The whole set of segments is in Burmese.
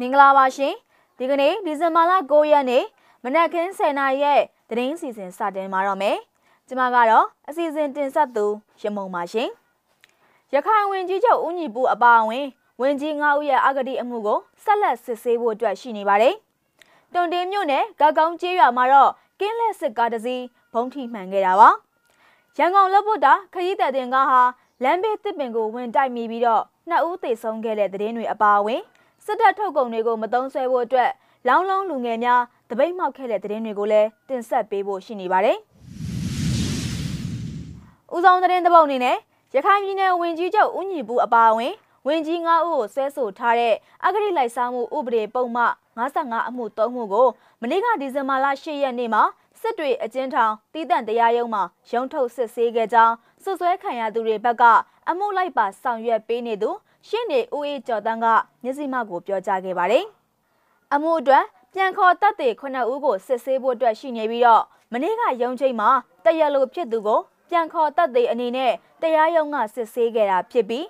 မင်္ဂလာပါရှင်ဒီကနေ့ဒီဇင်ဘာလ9ရက်နေ့မနက်ခင်း10:00နာရီရဲ့သတင်းစီစဉ်စတင်မှာတော့မယ်ကျွန်မကတော့အစီအစဉ်တင်ဆက်သူရမုံပါရှင်ရခိုင်ဝင်ကြီးချုပ်ဦးညီပူအပါအဝင်ဝင်ကြီး9ဦးရဲ့အဂတိအမှုကိုဆက်လက်စစ်ဆေးဖို့အတွက်ရှိနေပါတယ်တွန်တင်းမြို့နယ်ဂကောင်းကျေးရွာမှာတော့ကင်းလက်စစ်ကားတစ်စီးဘုံထိမှန်ခဲ့တာပါရန်ကုန်လက်ဖို့တာခရီးသည်တင်ကားဟာလမ်းဘေးတစ်ပင်ကိုဝင်တိုက်မိပြီးတော့နှစ်ဦးသေဆုံးခဲ့တဲ့သတင်းတွေအပါအဝင် စစ်တပ်ထုတ်ကုန်တွေကိုမတုံးဆွဲဖို့အတွက်လောင်းလုံးလူငယ်များတပိတ်မှောက်ခဲ့တဲ့သတင်းတွေကိုလည်းတင်ဆက်ပေးဖို့ရှိနေပါတယ်။ဦးဆောင်သတင်းတပုတ်အနေနဲ့ရခိုင်ပြည်နယ်ဝင်ကြီးချုပ်ဦးညီပူအပါအဝင်ဝင်ကြီး9ဦးကိုဆွဲဆိုထားတဲ့အဂတိလိုက်စားမှုဥပဒေပုံမှ55အမှု3မှုကိုမနေ့ကဒီဇင်ဘာလ10ရက်နေ့မှာစစ်တွေအကျဉ်းထောင်တည်တံ့တရားရုံးမှာရုံးထုတ်စစ်ဆေးခဲ့ကြောင်းစွပ်စွဲခံရသူတွေဘက်ကအမှုလိုက်ပါဆောင်ရွက်ပေးနေသူ ရှင်းနေဦးအေးကျော်တန်းကမျက်စိမှကိုပြောကြားခဲ့ပါတယ်။အမှုအတွက်ပြန်ခေါ်တပ်တွေ9ဦးကိုစစ်ဆေးဖို့အတွက်ရှိနေပြီးတော့မနေ့ကရုံးချိန်မှာတရလိုဖြစ်သူကိုပြန်ခေါ်တပ်တွေအနေနဲ့တရားရုံးကစစ်ဆေးခဲ့တာဖြစ်ပြီး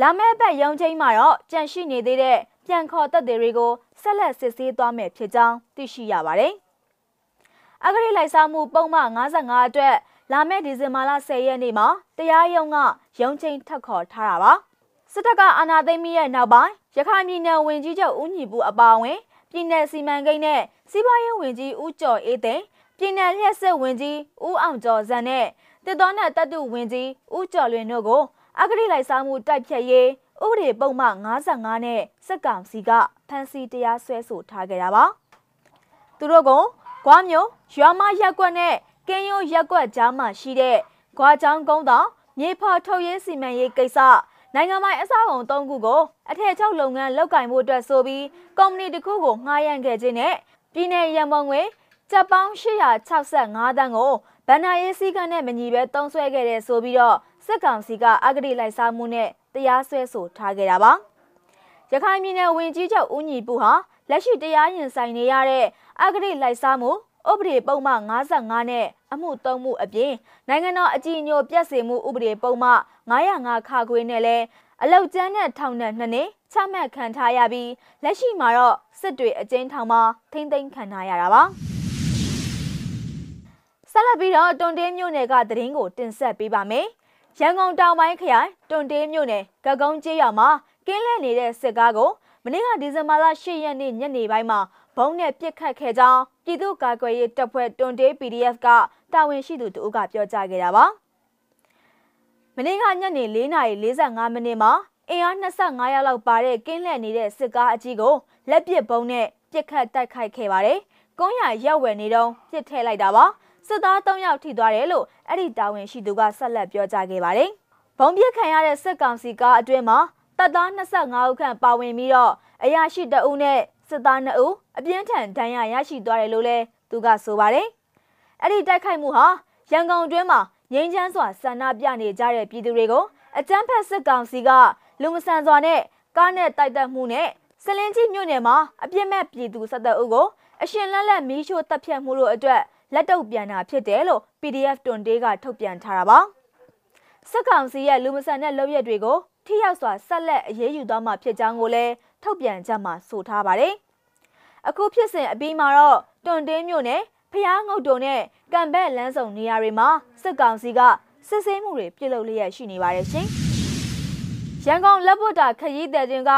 လာမယ့်ဘက်ရုံးချိန်မှာတော့ကြန့်ရှိနေသေးတဲ့ပြန်ခေါ်တပ်တွေကိုဆက်လက်စစ်ဆေးသွားမယ်ဖြစ်ကြောင်းသိရှိရပါတယ်။အဂရိလိုက်စားမှုပုံမှန်55အတွက်လာမယ့်ဒီဇင်ဘာလ10ရက်နေ့မှာတရားရုံးကရုံးချိန်ထပ်ခေါ်ထားတာပါ။ စစ်တပ်ကအာဏာသိမ်းပြီးတဲ့နောက်ပိုင်းရခိုင်ပြည်နယ်ဝင်ကြီးချုပ်ဦးညီပူအပါအဝင်ပြည်နယ်စီမံကိန်းနဲ့စီးပွားရေးဝန်ကြီးဦးကျော်အေးသိန်းပြည်နယ်လျှက်စစ်ဝန်ကြီးဦးအောင်ကျော်ဇန်နဲ့တစ်တော်နဲ့တပ်တုဝန်ကြီးဦးကျော်လွင်တို့ကိုအဂတိလိုက်စားမှုတိုက်ဖြတ်ရေးဥပဒေပုံမှန်55နဲ့စစ်ကောင်စီကဖမ်းဆီးတရားစွဲဆိုထားကြတာပါသူတို့ကဂွားမျိုးရွာမရက်ကွက်နဲ့ကင်းရိုးရက်ကွက်ကြားမှာရှိတဲ့ဂွားချောင်းကုန်းတော်မြေဖော်ထုတ်ရေးစီမံရေးကိစ္စ နိုင်ငံပိုင်အဆောက်အုံ၃ခုကိုအထက်ချုပ်လုပ်ငန်းလုပ်ကင်မှုအတွက်ဆိုပြီးကုမ္ပဏီတစ်ခုကိုငှားရမ်းခဲ့ခြင်းနဲ့ပြည်내ရန်ပုံငွေကျပ်ပေါင်း865တန်းကိုဗန်နာရေးစည်းကမ်းနဲ့မညီဘဲတုံးဆွဲခဲ့တဲ့ဆိုပြီးတော့စစ်ကောင်စီကအဂတိလိုက်စားမှုနဲ့တရားစွဲဆိုထားခဲ့တာပါရခိုင်ပြည်နယ်ဝင်ကြီးချုပ်ဦးညီပူဟာလက်ရှိတရားရင်ဆိုင်နေရတဲ့အဂတိလိုက်စားမှုဥပဒေပုံမှန်55နဲ့ အမှု၃မှုအပြင်နိုင်ငံတော်အကြီးအကျယ်ပြည့်စုံမှုဥပဒေပုံမှန်905ခါခွေးနဲ့လည်းအလောက်ကျန်းတဲ့ထောင်နဲ့နှစ်နှစ်ချမှတ်ခံထားရပြီးလက်ရှိမှာတော့စစ်တွေအကျဉ်းထောင်မှာထိမ့်သိမ်းခံထားရတာပါဆက်လက်ပြီးတော့တွန်တေးမြို့နယ်ကသတင်းကိုတင်ဆက်ပေးပါမယ်ရန်ကုန်တောင်ပိုင်းခရိုင်တွန်တေးမြို့နယ်ကကုန်းကျေးရွာမှာကင်းလဲနေတဲ့စစ်ကားကို မနေ့ကဒီဇင်ဘာလ10ရက်နေ့ညနေပိုင်းမှာဘုံနဲ့ပြစ်ခတ်ခဲ့ကြောင်းပြည်သူ့ကာကွယ်ရေးတပ်ဖွဲ့တွန်တေး PDF ကတာဝန်ရှိသူတို့ကပြောကြားခဲ့တာပါမနေ့ကညနေ4:45မိနစ်မှာအင်အား25ရောက်လောက်ပါတဲ့ကင်းလှည့်နေတဲ့စစ်ကားအကြီးကိုလက်ပစ်ဘုံနဲ့ပြစ်ခတ်တိုက်ခိုက်ခဲ့ပါတယ်။ကုန်းရရက်ဝယ်နေတော့ပြစ်ထည့်လိုက်တာပါ။စစ်သား3ယောက်ထိသွားတယ်လို့အဲ့ဒီတာဝန်ရှိသူကဆက်လက်ပြောကြားခဲ့ပါတယ်။ဘုံပြစ်ခံရတဲ့စစ်ကောင်စီကားအတွင်းမှာ တပ်သား25ဦးခန့်ပါဝင်ပြီးတော့အရာရှိတအုပ်နဲ့စစ်သား2ဦးအပြင်းထန်ဒဏ်ရာရရှိသွားတယ်လို့လည်းသူကဆိုပါတယ်။အဲ့ဒီတိုက်ခိုက်မှုဟာရန်ကုန်တွင်းမှာငြိမ်းချမ်းစွာဆန္ဒပြနေကြတဲ့ပြည်သူတွေကိုအကြမ်းဖက်စစ်ကောင်စီကလူမဆန်စွာနဲ့ကားနဲ့တိုက်တက်မှုနဲ့စလင်းကြီးမြို့နယ်မှာအပြစ်မဲ့ပြည်သူ17ဦးကိုအရှင်လက်လက်မီးရှို့တပ်ဖြတ်မှုတို့အတွက်လက်တုပ်ပြန်တာဖြစ်တယ်လို့ PDF တွန်တေးကထုတ်ပြန်ထားတာပါစစ်ကောင်စီရဲ့လူမဆန်တဲ့လုပ်ရက်တွေကို ထိရောက်စွာဆက်လက်အရေးယူသွားမှာဖြစ်ကြောင်းကိုလည်းထုတ်ပြန်ကြမှာဆိုထားပါတယ်အခုဖြစ်စဉ်အပြီးမှာတော့တွန်တေးမြို့နယ်ဖျားငုတ်တုံနဲ့ကံဘက်လန်းဆောင်နေရာတွေမှာစစ်ကောင်စီကစစ်ဆေးမှုတွေပြုလုပ်လျက်ရှိနေပါတယ်ရှင်။ရန်ကုန်လက်ပွတ်တာခရီးသည်တင်က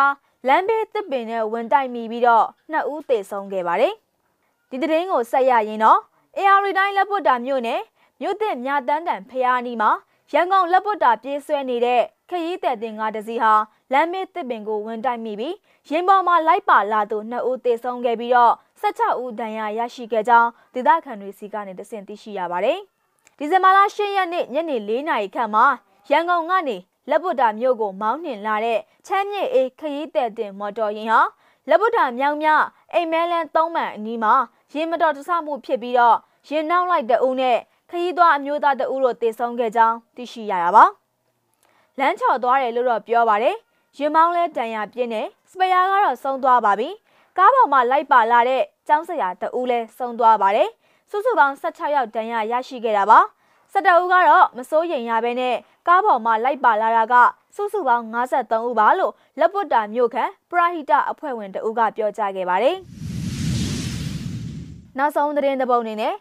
လမ်းဘေးတစ်ပင်နဲ့ဝင်တိုက်မိပြီးတော့နှစ်ဦးသေဆုံးခဲ့ပါတယ်။ဒီသတင်းကိုဆက်ရရင်တော့ AR တိုင်းလက်ပွတ်တာမြို့နယ်မြို့သစ်မြတန်းတန်ဖျားနီးမှာ ရန်ကုန်လက်ပွတ်တာပြေးဆွဲနေတဲ့ခရီးသည်တင်ကားတစ်စီးဟာလမ်းမေးတစ်ပင်ကိုဝင်တိုက်မိပြီးရင်ပေါ်မှာလိုက်ပါလာသူနှစ်ဦးသေဆုံးခဲ့ပြီးတော့16ဦးဒဏ်ရာရရှိခဲ့ကြောင်းဒေသခံတွေစီကနေတဆင့်သိရှိရပါတယ်။ဒီဇင်ဘာလ10ရက်နေ့ညနေ4နာရီခန့်မှာရန်ကုန်ကနေလက်ဗုဒ္ဓမြို့ကိုမောင်းနှင်လာတဲ့ချမ်းမြေအေးခရီးသည်တင်မော်တော်ယာဉ်ဟာလက်ဗုဒ္ဓမြောင်မြအိမ်မဲလန်း၃မှန်အနီးမှာရင်မတော်တဆမှုဖြစ်ပြီးတော့ရင်နောက်လိုက်တအုပ်နဲ့ ခရီးသွားအမျိုးသားတအုပ်တို့တေဆုံးခဲ့ကြောင်းသိရှိရတာပါ။လမ်းချော်သွားတယ်လို့တော့ပြောပါတယ်။ရင်မောင်းလဲတန်ရပြင်းနဲ့စပယ်ယာကတော့ဆုံးသွားပါပြီ။ကားပေါ်မှာလိုက်ပါလာတဲ့ကျောင်းဆရာတအုပ်လဲဆုံးသွားပါတယ်။စုစုပေါင်း16ယောက်တန်ရရရှိခဲ့တာပါ။၁၁ဦးကတော့မစိုးရိမ်ရဘဲနဲ့ကားပေါ်မှာလိုက်ပါလာတာကစုစုပေါင်း53ဦးပါလို့လက်ပွတ်တာမြို့ခံပရဟိတအဖွဲ့ဝင်တဦးကပြောကြားခဲ့ပါတယ်။နောက်ဆုံးသတင်းတစ်ပုဒ်အနေနဲ့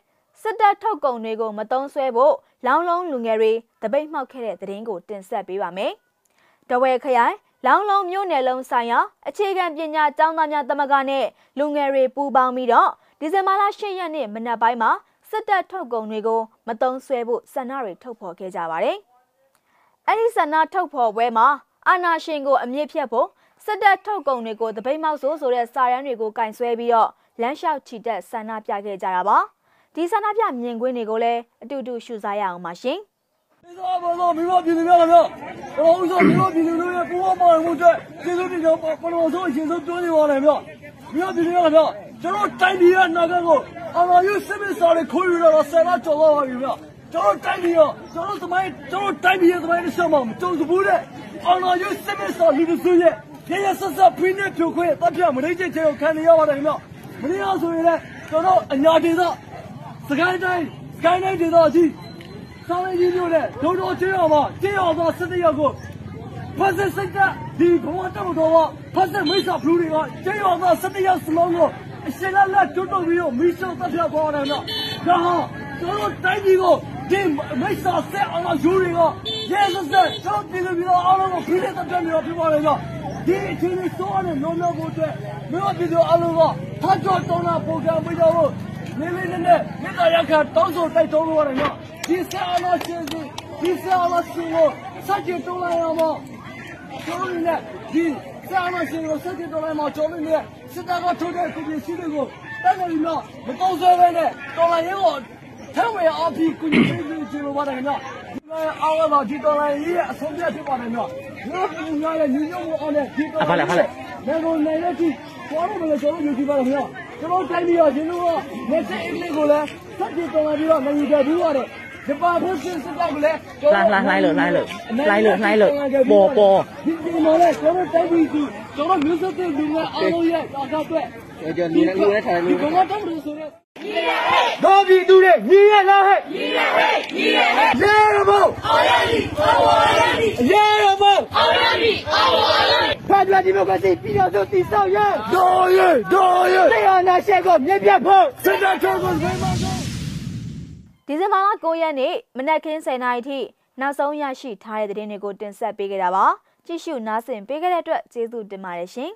စစ်တပ်ထုတ်ကုန်တွေကိုမတုံးဆွဲဖို့လောင်းလုံးလူငယ်တွေတပိတ်မှောက်ခဲ့တဲ့သတင်းကိုတင်ဆက်ပေးပါမယ်။တဝဲခရိုင်လောင်းလုံးမြို့နယ်လုံးဆိုင်ရာအခြေခံပညာကျောင်းသားများတမကနဲ့လူငယ်တွေပူးပေါင်းပြီးတော့ဒီဇင်ဘာလ10ရက်နေ့မနက်ပိုင်းမှာစစ်တပ်ထုတ်ကုန်တွေကိုမတုံးဆွဲဖို့ဆန္ဒတွေထုတ်ဖော်ခဲ့ကြပါတယ်။အဲဒီဆန္ဒထုတ်ဖော်ပွဲမှာအာနာရှင်ကိုအမြင့်ဖြတ်ဖို့စစ်တပ်ထုတ်ကုန်တွေကိုတပိတ်မောက်ဆိုဆိုတဲ့စာရန်တွေကိုကင်ဆွဲပြီးတော့လမ်းလျှောက်ချီတက်ဆန္ဒပြခဲ့ကြတာပါ။ ဒီဆန္ဒပြမြင်ကွင်းတွေကိုလည်းအတူတူရှုစားရအောင်ပါရှင်။ဒီသောဘောသောမိဘပြည်သူများခင်ဗျာ။ဘောဦးသောမိဘပြည်သူတို့ရဲ့ပူအောင်ပါမှုအတွက်ကျေးဇူးတင်ကြောင်းပထမဆုံးအရင်ဆုံးပြောနေပါရခင်ဗျာ။မိဘပြည်သူများခင်ဗျာကျွန်တော်တိုင်းပြည်ရဲ့နာဂတ်ကိုအာရုံယူစစ်စစ်စာတွေခွေယူတော့ဆယ်လကျော်လာပါပြီခင်ဗျာ။ကျွန်တော်တိုင်းပြည်ရောကျွန်တော်သမိုင်းကျွန်တော်တိုင်းပြည်ရဲ့သမိုင်းတစ်ချက်မှမတုံ့ဘူးတဲ့အောင်လာရွေးစစ်စစ်ဆော်လူလူရဲ့ရေရဆဆဖိနေဖြိုခွဲတပ်ပြမရိတ်ချေချေကိုခံနေရပါတယ်ခင်ဗျမင်းအားဆိုရင်လည်းကျွန်တော်အညာဒေသ စကိုင်းတိုင်းစကိုင်းတိုင်းဒေသကြီးဆောင်းရင်းကြီးမျိုးနဲ့ဒုံတော်ချင်းအောင်မှာကျင်းအောင်သောစစ်တပ်ရောက်ကိုဖက်စစ်စိတ်ကဒီဘဝတော်တော်ကဖက်စစ်မိစ္ဆာဘလူးတွေကကျင်းအောင်သောစစ်တပ်ရောက်စလုံးကိုအရှင်လက်လက်တွတ်တုတ်ပြီးတော့မိရှုံတပ်ပြပေါ်တယ်နော်ဒါဟာကျွန်တော်တိုင်းပြည်ကိုဒီမိစ္ဆာဆက်အောင်ယူတွေကရဲစစကျွန်တော်ပြည်သူပြည်တော်အားလုံးကိုဖိလက်တပ်ပြနေတော့ပြပါလေနော်ဒီအချိန်လေးစိုးရတဲ့လုံးလုံးဖို့အတွက်မြို့ပြည်သူအားလုံးကဖတ်ကြောတောင်းတာပုံကံပေးကြ ဖို့နေလေးနဲ့နဲ့မြေတားရခတောင်းဆိုတိုက်တွန်းလို့ရတယ်နော်ဒီဆက်အလားရှင်စီဒီဆက်အလားရှင်ကိုစัจတုံးလိုက်ရမှာကျောင်းနဲ့ဒီဆက်အလားရှင်ကိုစัจတုံးလိုက်မှာကျောင်းနဲ့စစ်တပ်ကထုတ်တဲ့ကုပ္ပရှိတွေကိုတိုက်နေပြီးတော့မကောင်းဆွဲပဲနဲ့တော်လိုင်းရင်ကိုထဲဝယ်အပြီးကုညီပေးပြီးကျေလိုပါတယ်နော်ဒီကအောက်တော့ဒီတော်လိုင်းရဲ့အဆုံးဖြတ်ဖြစ်ပါတယ်နော်ဒီကညီရတဲ့ညီညွတ်မှုအောင်တဲ့ဒီတော်လိုင်းလည်းကိုနေရတိပေါ်လို့မလဲကျွန်တော်ယူကြည့်ပါတော့ ကျွန်တော်တိုင်းပြီးတော့ဒီလိုလက်စစ်အင်္ဂလိပ်ကိုလည်းစက်ကြည့်တော်လာပြီးတော့နိုင်ယူခဲ့ပြီးရတယ်ဒီပါဖို့စစ်စစ်တော့လည်းလှလှလှလို့လှလို့လှလို့လှလို့ပေါ်ပေါ်ဒီဒီမှာလည်းကျွန်တော်တိုင်းပြီးကျွန်တော်မျိုးစတဲ့လူငယ်အားလုံးရဲ့တာကအတွက်ကျွန်တော်နေလူနဲ့ထိုင်ဒီလို့ကောင်တော့လို့ဆိုရဲတော်ပြီသူတဲ့ညီရလားဟဲ့ညီရဟဲ့ညီရဟဲ့ရေရမောအောင်ရပြီအောင်ရပြီရေရမောအောင်ရပြီအောင်ရပြီဖက်ဒရယ်ဒီမိုကရေစီပြည်တော်စုတည်ဆောက်ရတော်ရတော်ရတရား နာရှက်ကိုမြင့်ပြတ်ဖို့စစ်တပ်ချုပ်ကိုဖိမဆုံးဒီဇင်ဘာလ9ရက်နေ့မနက်ခင်း10:00နာရီထိနောက်ဆုံးရရှိထားတဲ့သတင်းတွေကိုတင်ဆက်ပေးခဲ့တာပါကြည့်ရှုနားဆင်ပေးခဲ့တဲ့အတွက်ကျေးဇူးတင်ပါတယ်ရှင်